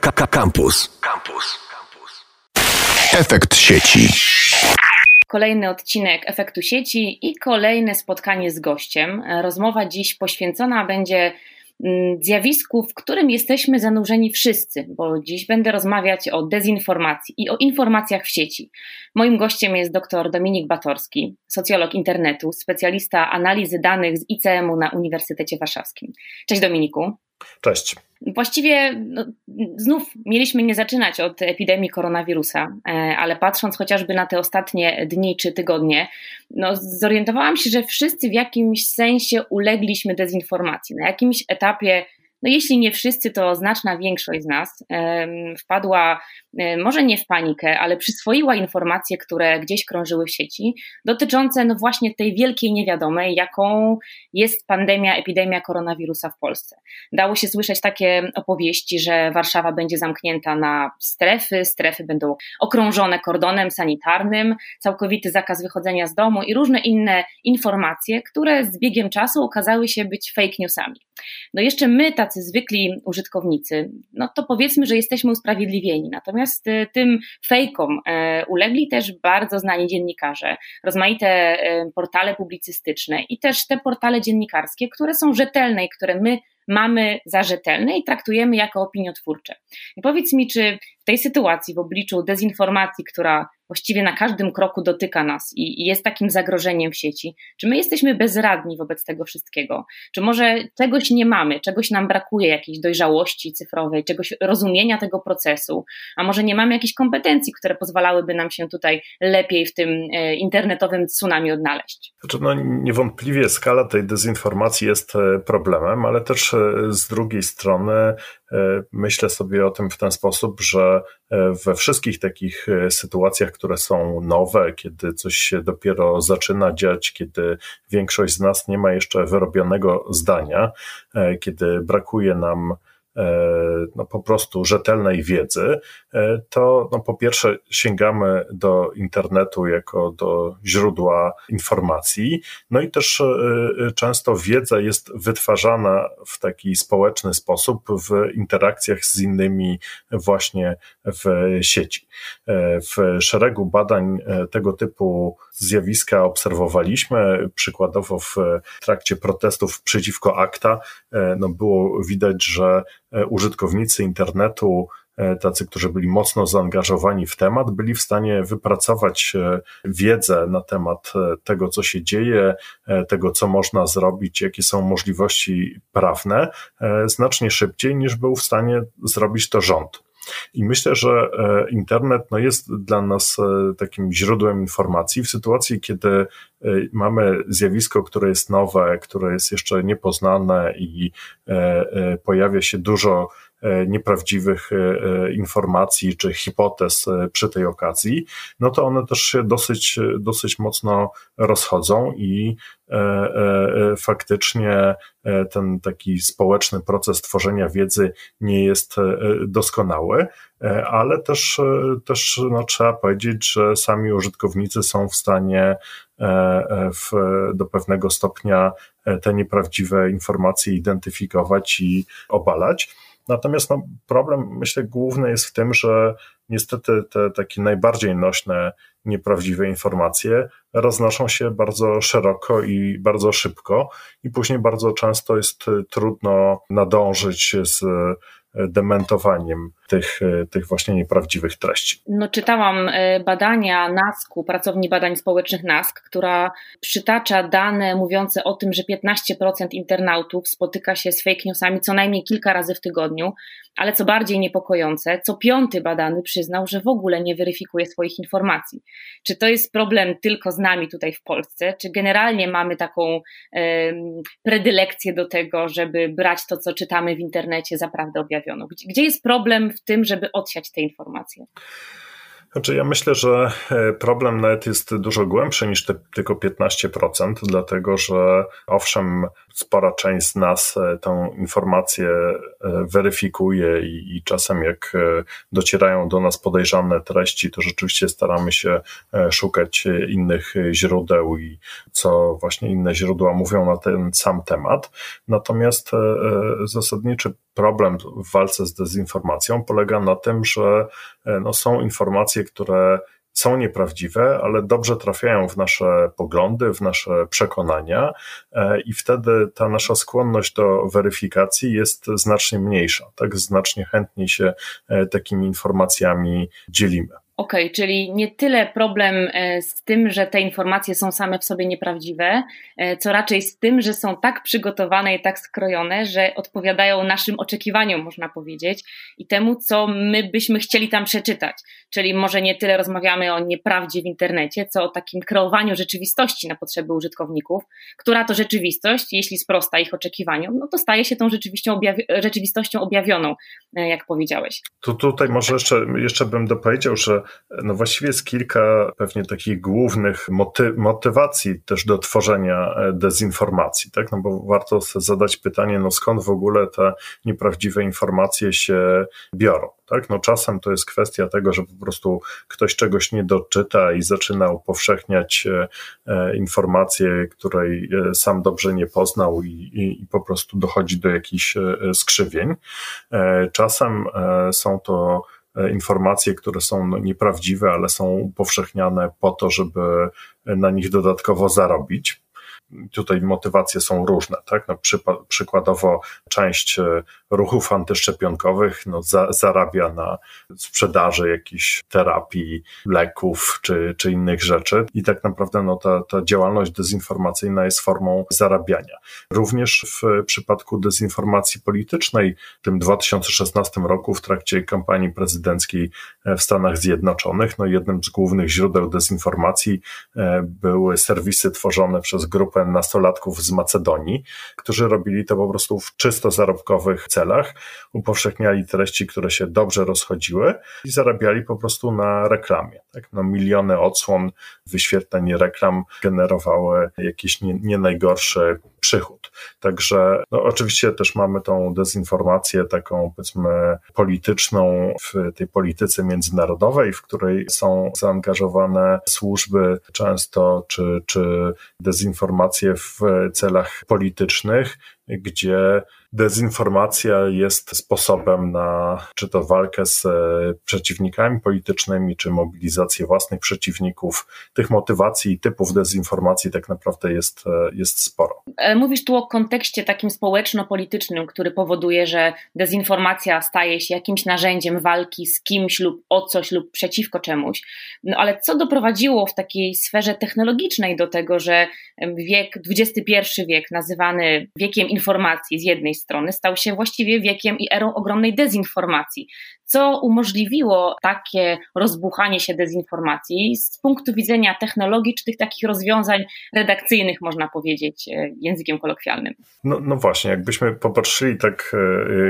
Campus. Campus. Efekt sieci. Kolejny odcinek efektu sieci i kolejne spotkanie z gościem. Rozmowa dziś poświęcona będzie mm, zjawisku, w którym jesteśmy zanurzeni wszyscy, bo dziś będę rozmawiać o dezinformacji i o informacjach w sieci. Moim gościem jest dr Dominik Batorski, socjolog internetu, specjalista analizy danych z ICM-u na Uniwersytecie Warszawskim. Cześć Dominiku. Cześć. Właściwie no, znów mieliśmy nie zaczynać od epidemii koronawirusa, e, ale patrząc chociażby na te ostatnie dni czy tygodnie, no, zorientowałam się, że wszyscy w jakimś sensie ulegliśmy dezinformacji. Na jakimś etapie no jeśli nie wszyscy, to znaczna większość z nas wpadła może nie w panikę, ale przyswoiła informacje, które gdzieś krążyły w sieci, dotyczące no właśnie tej wielkiej niewiadomej, jaką jest pandemia, epidemia koronawirusa w Polsce. Dało się słyszeć takie opowieści, że Warszawa będzie zamknięta na strefy, strefy będą okrążone kordonem sanitarnym, całkowity zakaz wychodzenia z domu i różne inne informacje, które z biegiem czasu okazały się być fake newsami. No jeszcze my, tacy zwykli użytkownicy, no to powiedzmy, że jesteśmy usprawiedliwieni. Natomiast y, tym fejkom e, ulegli też bardzo znani dziennikarze, rozmaite e, portale publicystyczne i też te portale dziennikarskie, które są rzetelne i które my mamy za rzetelne i traktujemy jako opiniotwórcze. I powiedz mi, czy w tej sytuacji, w obliczu dezinformacji, która właściwie na każdym kroku dotyka nas i, jest takim zagrożeniem w sieci, czy my jesteśmy bezradni wobec tego wszystkiego? Czy może czegoś nie mamy, czegoś nam brakuje, jakiejś dojrzałości cyfrowej, czegoś rozumienia tego procesu, a może nie mamy jakichś kompetencji, które pozwalałyby nam się tutaj lepiej w tym e, internetowym tsunami odnaleźć? Znaczy, no, niewątpliwie skala tej dezinformacji jest e, problemem, ale też e, z drugiej strony myślę sobie o tym w ten sposób, że E, we wszystkich takich e, sytuacjach, które są nowe, kiedy coś się dopiero zaczyna dziać, kiedy większość z nas nie ma jeszcze wyrobionego zdania, e, kiedy brakuje nam E, no, po prostu rzetelnej wiedzy, e, to no, po pierwsze sięgamy do internetu jako do źródła informacji, no i też e, często wiedza jest wytwarzana w taki społeczny sposób w interakcjach z innymi właśnie w sieci. W szeregu badań tego typu zjawiska obserwowaliśmy, przykładowo w trakcie protestów przeciwko akta, no było widać, że E, użytkownicy internetu, e, tacy, którzy byli mocno zaangażowani w temat, byli w stanie wypracować e, wiedzę na temat tego, co się dzieje, tego, co można zrobić, jakie są możliwości prawne, znacznie szybciej niż był w stanie zrobić to rząd. I myślę, że internet no, jest dla nas takim źródłem informacji w sytuacji, kiedy mamy zjawisko, które jest nowe, które jest jeszcze niepoznane i pojawia się dużo E, nieprawdziwych e, e, informacji czy hipotez przy tej okazji, no to one też się dosyć, dosyć mocno rozchodzą i faktycznie ten taki społeczny proces tworzenia wiedzy nie jest doskonały, ale też, też no, trzeba powiedzieć, że sami użytkownicy są w stanie w, do pewnego stopnia te nieprawdziwe informacje identyfikować i obalać. Natomiast no, problem, myślę, główny jest w tym, że niestety te takie najbardziej nośne, nieprawdziwe informacje roznoszą się bardzo szeroko i bardzo szybko, i później bardzo często jest trudno nadążyć z dementowaniem tych, tych właśnie nieprawdziwych treści. No, czytałam e, badania NASK-u, pracowni badań społecznych NASK, która przytacza dane mówiące o tym, że 15% internautów spotyka się z fake newsami co najmniej kilka razy w tygodniu, ale co bardziej niepokojące, co piąty badany przyznał, że w ogóle nie weryfikuje swoich informacji. Czy to jest problem tylko z nami tutaj w Polsce, czy generalnie mamy taką um, predylekcję do tego, żeby brać to, co czytamy w internecie za prawdę? Gdzie, jest problem w tym, żeby odsiać te informacje? Znaczy, ja myślę, że e, problem nawet jest dużo głębszy niż te tylko 15%, dlatego że owszem, spora część z nas e, tę informację e, weryfikuje i, i czasem jak docierają do nas podejrzane treści, to rzeczywiście staramy się szukać innych źródeł i co właśnie inne źródła mówią na ten sam temat. Natomiast zasadniczy problem w walce z dezinformacją polega na tym, że no, są informacje, które są nieprawdziwe, ale dobrze trafiają w nasze poglądy, w nasze przekonania, e, i wtedy ta nasza skłonność do weryfikacji jest znacznie mniejsza. Tak znacznie chętniej się e, takimi informacjami dzielimy. Okej, okay, czyli nie tyle problem e, z tym, że te informacje są same w sobie nieprawdziwe, e, co raczej z tym, że są tak przygotowane i tak skrojone, że odpowiadają naszym oczekiwaniom, można powiedzieć, i temu, co my byśmy chcieli tam przeczytać. Czyli może nie tyle rozmawiamy o nieprawdzie w internecie, co o takim kreowaniu rzeczywistości na potrzeby użytkowników, która to rzeczywistość, jeśli sprosta ich oczekiwaniom, no to staje się tą rzeczywistością, rzeczywistością objawioną, e, jak powiedziałeś. Tu tutaj może jeszcze, jeszcze bym dopowiedział, że no właściwie jest kilka pewnie takich głównych moty motywacji też do tworzenia e, dezinformacji, tak? No bo warto zadać pytanie, no skąd w ogóle te nieprawdziwe informacje się biorą, tak? No czasem to jest kwestia tego, że po prostu ktoś czegoś nie doczyta i zaczyna upowszechniać e, e, informacje, której sam dobrze nie poznał i, i, i po prostu dochodzi do jakichś skrzywień. Czasem są to informacje, które są no, nieprawdziwe, ale są upowszechniane po to, żeby na nich dodatkowo zarobić tutaj motywacje są różne, tak? No, przykładowo część e, ruchów antyszczepionkowych no, za, zarabia na sprzedaży jakichś terapii, leków czy, czy innych rzeczy i tak naprawdę no, ta, ta działalność dezinformacyjna jest formą zarabiania. Również w przypadku dezinformacji politycznej w tym 2016 roku w trakcie kampanii prezydenckiej w Stanach Zjednoczonych, no jednym z głównych źródeł dezinformacji e, były serwisy tworzone przez grupę nastolatków z Macedonii, którzy robili to po prostu w czysto zarobkowych celach, upowszechniali treści, które się dobrze rozchodziły i zarabiali po prostu na reklamie. Tak? No, miliony odsłon, wyświetleń reklam generowały jakiś nie, nie najgorszy przychód. Także no, oczywiście też mamy tą dezinformację taką powiedzmy polityczną w tej polityce międzynarodowej, w której są zaangażowane służby często, czy, czy dezinformacje w celach politycznych, gdzie dezinformacja jest sposobem na czy to walkę z e, przeciwnikami politycznymi, czy mobilizację własnych przeciwników. Tych motywacji i typów dezinformacji tak naprawdę jest, e, jest sporo. E, mówisz tu o kontekście takim społeczno-politycznym, który powoduje, że dezinformacja staje się jakimś narzędziem walki z kimś lub o coś lub przeciwko czemuś. No ale co doprowadziło w takiej sferze technologicznej do tego, że wiek, XXI wiek, nazywany wiekiem informacji z jednej strony, stał się właściwie wiekiem i erą ogromnej dezinformacji, co umożliwiło takie rozbuchanie się dezinformacji z punktu widzenia tych takich rozwiązań redakcyjnych, można powiedzieć, e, językiem kolokwialnym. No, no właśnie, jakbyśmy popatrzyli tak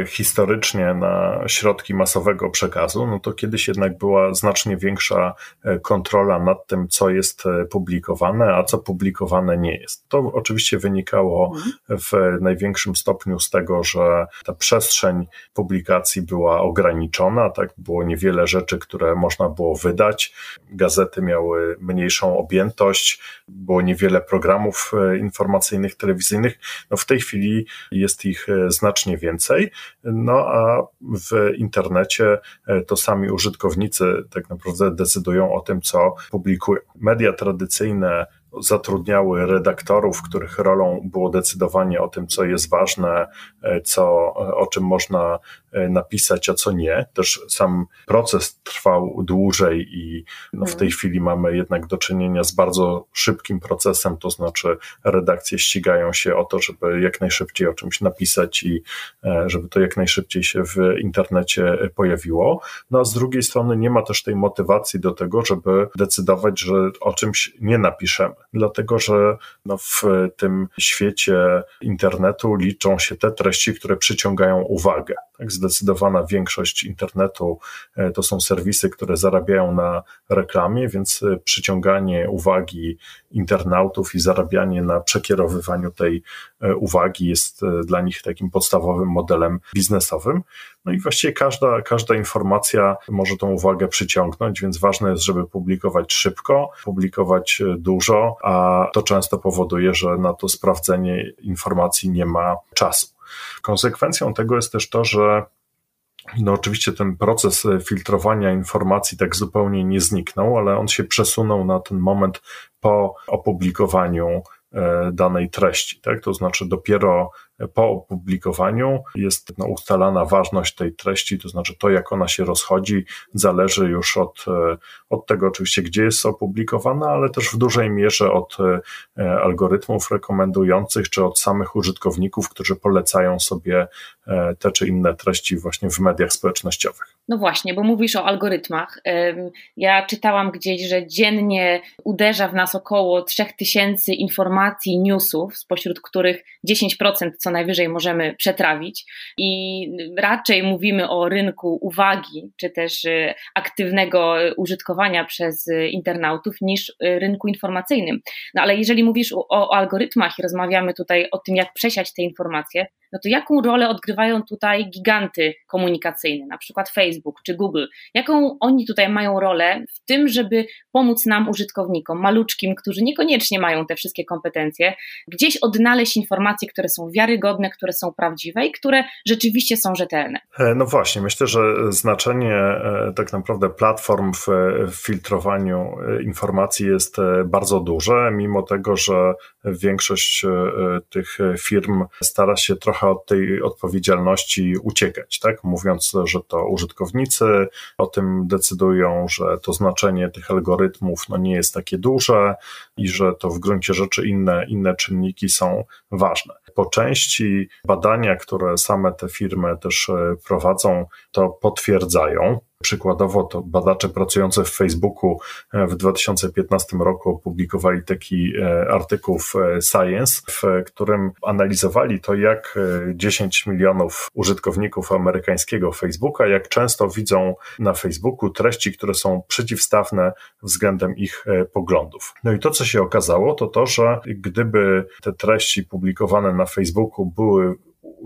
e, historycznie na środki masowego przekazu, no to kiedyś jednak była znacznie większa e, kontrola nad tym, co jest publikowane, a co publikowane nie jest. To oczywiście wynikało mhm. w największym stopniu z tego, że ta przestrzeń publikacji była ograniczona, tak było niewiele rzeczy, które można było wydać. Gazety miały mniejszą objętość, było niewiele programów e, informacyjnych, telewizyjnych. No w tej chwili jest ich e, znacznie więcej. No a w internecie e, to sami użytkownicy tak naprawdę decydują o tym, co publikują. Media tradycyjne zatrudniały redaktorów, których rolą było decydowanie o tym, co jest ważne, co, o czym można napisać, a co nie. Też sam proces trwał dłużej i no w tej mhm. chwili mamy jednak do czynienia z bardzo szybkim procesem, to znaczy redakcje ścigają się o to, żeby jak najszybciej o czymś napisać i e, żeby to jak najszybciej się w internecie pojawiło. No a z drugiej strony nie ma też tej motywacji do tego, żeby decydować, że o czymś nie napiszemy dlatego że no w tym świecie internetu liczą się te treści, które przyciągają uwagę. Tak, zdecydowana większość internetu e, to są serwisy, które zarabiają na reklamie, więc e, przyciąganie uwagi internautów i zarabianie na przekierowywaniu tej e, uwagi jest dla nich takim podstawowym modelem biznesowym. No i właściwie każda, każda informacja może tą uwagę przyciągnąć, więc ważne jest, żeby publikować szybko, publikować dużo, a to często powoduje, że na to sprawdzenie informacji nie ma czasu. Konsekwencją tego jest też to, że no oczywiście ten proces filtrowania informacji tak zupełnie nie zniknął, ale on się przesunął na ten moment po opublikowaniu e, danej treści, tak? To znaczy dopiero po opublikowaniu jest no, ustalana ważność tej treści, to znaczy to, jak ona się rozchodzi, zależy już od, e, od tego oczywiście, gdzie jest opublikowana, ale też w dużej mierze od e, algorytmów rekomendujących, czy od samych użytkowników, którzy polecają sobie e, te czy inne treści właśnie w mediach społecznościowych. No właśnie, bo mówisz o algorytmach. Ja czytałam gdzieś, że dziennie uderza w nas około 3000 informacji, newsów, spośród których 10% co najwyżej możemy przetrawić i raczej mówimy o rynku uwagi, czy też y, aktywnego użytkowania przez internautów niż y, rynku informacyjnym. No ale jeżeli mówisz o, o algorytmach i rozmawiamy tutaj o tym, jak przesiać te informacje, no to jaką rolę odgrywają tutaj giganty komunikacyjne, na przykład Facebook czy Google? Jaką oni tutaj mają rolę w tym, żeby pomóc nam, użytkownikom, maluczkim, którzy niekoniecznie mają te wszystkie kompetencje, gdzieś odnaleźć informacje, które są wiarygodne, które są prawdziwe i które rzeczywiście są rzetelne? E, no właśnie, myślę, że znaczenie e, tak naprawdę platform w filtrowaniu e, informacji jest bardzo duże, mimo tego, że większość tych firm stara się trochę od tej odpowiedzialności uciekać, tak? Mówiąc, że to użytkownicy o tym decydują, że to znaczenie tych algorytmów no, nie jest takie duże i że to w gruncie rzeczy inne, inne czynniki są ważne. Po części badania, które same te firmy też e, prowadzą, to potwierdzają. Przykładowo to badacze pracujący w Facebooku e, w 2015 roku opublikowali taki e, artykuł w e, Science, w którym analizowali to, jak 10 milionów użytkowników amerykańskiego Facebooka, jak często widzą na Facebooku treści, które są przeciwstawne względem ich poglądów. No i to, co się okazało, to to, że gdyby te treści publikowane na Facebooku były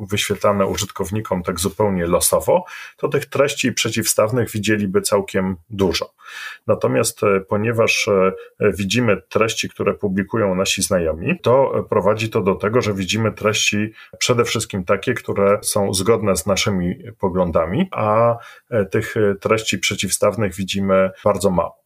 wyświetlane użytkownikom tak zupełnie losowo, to tych treści przeciwstawnych widzieliby całkiem dużo. Natomiast e, ponieważ e, widzimy treści, które publikują nasi znajomi, to prowadzi to do tego, że widzimy treści przede wszystkim takie, które są zgodne z naszymi poglądami, a e, tych treści przeciwstawnych widzimy bardzo mało.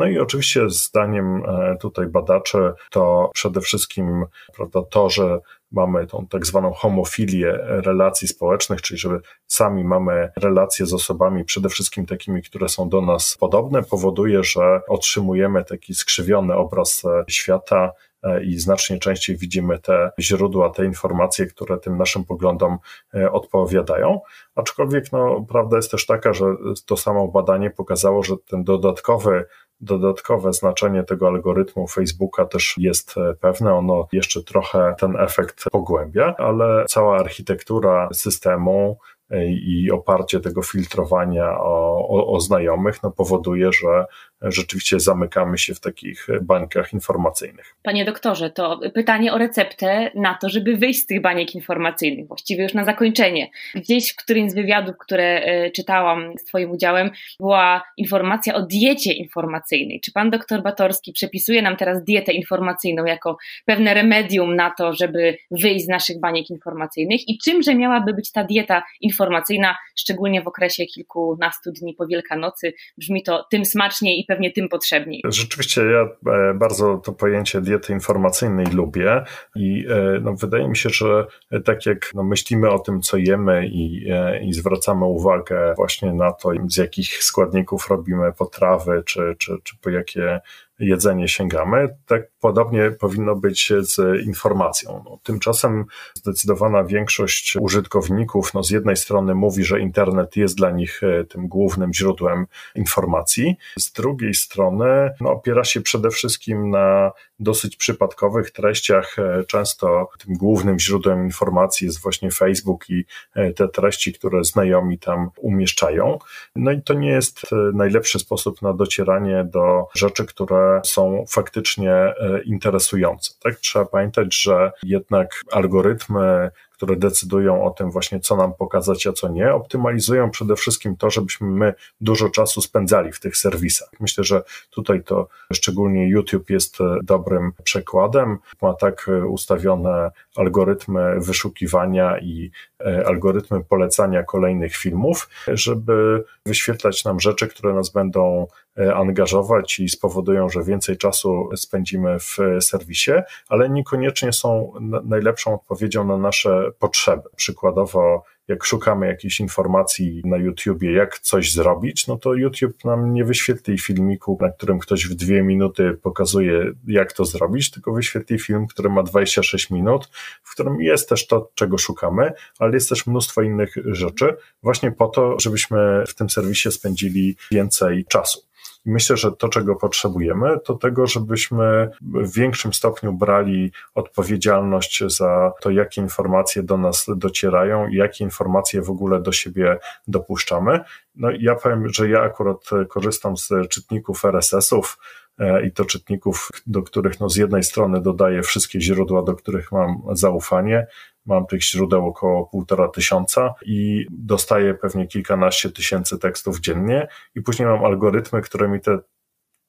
No i oczywiście zdaniem tutaj badaczy to przede wszystkim prawda, to, że mamy tą tak zwaną homofilię relacji społecznych, czyli żeby sami mamy relacje z osobami, przede wszystkim takimi, które są do nas podobne, powoduje, że otrzymujemy taki skrzywiony obraz świata e, i znacznie częściej widzimy te źródła, te informacje, które tym naszym poglądom e, odpowiadają. Aczkolwiek no, prawda jest też taka, że to samo badanie pokazało, że ten dodatkowy Dodatkowe znaczenie tego algorytmu Facebooka też jest e, pewne. Ono jeszcze trochę ten efekt pogłębia, ale cała architektura systemu i oparcie tego filtrowania o, o, o, znajomych no, powoduje, że rzeczywiście zamykamy się w takich bańkach informacyjnych. Panie doktorze, to pytanie o receptę na to, żeby wyjść z tych baniek informacyjnych, właściwie już na zakończenie. Gdzieś w którymś z wywiadów, które e, czytałam z Twoim udziałem, była informacja o diecie informacyjnej. Czy pan doktor Batorski przepisuje nam teraz dietę informacyjną jako pewne remedium na to, żeby wyjść z naszych baniek informacyjnych i czymże miałaby być ta dieta informacyjna? informacyjna, szczególnie w okresie kilkunastu dni po Wielkanocy. Brzmi to tym smaczniej i pewnie tym potrzebniej. Rzeczywiście ja e, bardzo to pojęcie diety informacyjnej lubię i e, no, wydaje mi się, że tak jak no, myślimy o tym, co jemy i, e, i zwracamy uwagę właśnie na to, z jakich składników robimy potrawy, czy, czy, czy po jakie jedzenie sięgamy. Tak podobnie powinno być z informacją. No, tymczasem zdecydowana większość użytkowników no, z jednej strony mówi, że internet jest dla nich e, tym głównym źródłem informacji, z drugiej strony no, opiera się przede wszystkim na dosyć przypadkowych treściach. E, często tym głównym źródłem informacji jest właśnie Facebook i e, te treści, które znajomi tam umieszczają. No i to nie jest najlepszy sposób na docieranie do rzeczy, które są faktycznie e, interesujące. Tak? Trzeba pamiętać, że jednak algorytmy, które decydują o tym właśnie, co nam pokazać, a co nie, optymalizują przede wszystkim to, żebyśmy my dużo czasu spędzali w tych serwisach. Myślę, że tutaj to szczególnie YouTube jest e, dobrym przykładem. Ma tak e, ustawione algorytmy wyszukiwania i algorytmy polecania kolejnych filmów, żeby wyświetlać nam rzeczy, które nas będą angażować i spowodują, że więcej czasu spędzimy w serwisie, ale niekoniecznie są najlepszą odpowiedzią na nasze potrzeby. Przykładowo, jak szukamy jakiejś informacji na YouTubie, jak coś zrobić, no to YouTube nam nie wyświetli filmiku, na którym ktoś w dwie minuty pokazuje, jak to zrobić, tylko wyświetli film, który ma 26 minut, w którym jest też to, czego szukamy, ale jest też mnóstwo innych rzeczy, właśnie po to, żebyśmy w tym serwisie spędzili więcej czasu. Myślę, że to, czego potrzebujemy, to tego, żebyśmy w większym stopniu brali odpowiedzialność za to, jakie informacje do nas docierają i jakie informacje w ogóle do siebie dopuszczamy. No ja powiem, że ja akurat korzystam z czytników RSS-ów, e, i to czytników, do których no z jednej strony dodaję wszystkie źródła, do których mam zaufanie, Mam tych źródeł około półtora tysiąca i dostaję pewnie kilkanaście tysięcy tekstów dziennie i później mam algorytmy, które mi te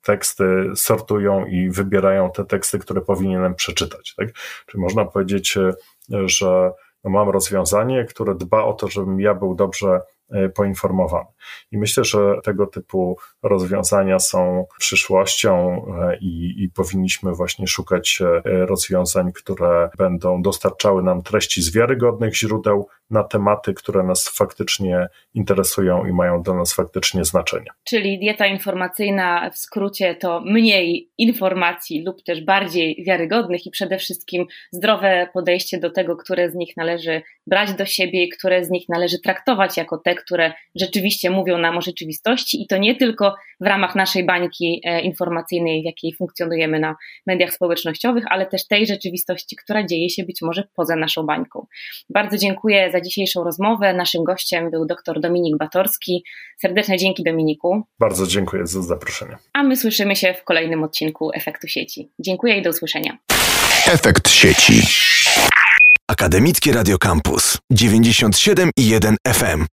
teksty sortują i wybierają te teksty, które powinienem przeczytać. Tak? Czyli można powiedzieć, że mam rozwiązanie, które dba o to, żebym ja był dobrze E, poinformowany. I myślę, że tego typu rozwiązania są przyszłością e, i, i, powinniśmy właśnie szukać e, rozwiązań, które będą dostarczały nam treści z wiarygodnych źródeł na tematy, które nas faktycznie interesują i mają dla nas faktycznie znaczenie. Czyli dieta informacyjna w skrócie to mniej informacji lub też bardziej wiarygodnych i przede wszystkim zdrowe podejście do tego, które z nich należy brać do siebie i które z nich należy traktować jako te, które rzeczywiście mówią nam o rzeczywistości i to nie tylko w ramach naszej bańki e, informacyjnej, w jakiej funkcjonujemy na mediach społecznościowych, ale też tej rzeczywistości, która dzieje się być może poza naszą bańką. Bardzo dziękuję za dzisiejszą rozmowę. Naszym gościem był dr Dominik Batorski. Serdeczne dzięki Dominiku. Bardzo dziękuję za zaproszenie. A my słyszymy się w kolejnym odcinku Efektu Sieci. Dziękuję i do usłyszenia. Efekt sieci. Akademickie Radio Campus 97 i 1 FM.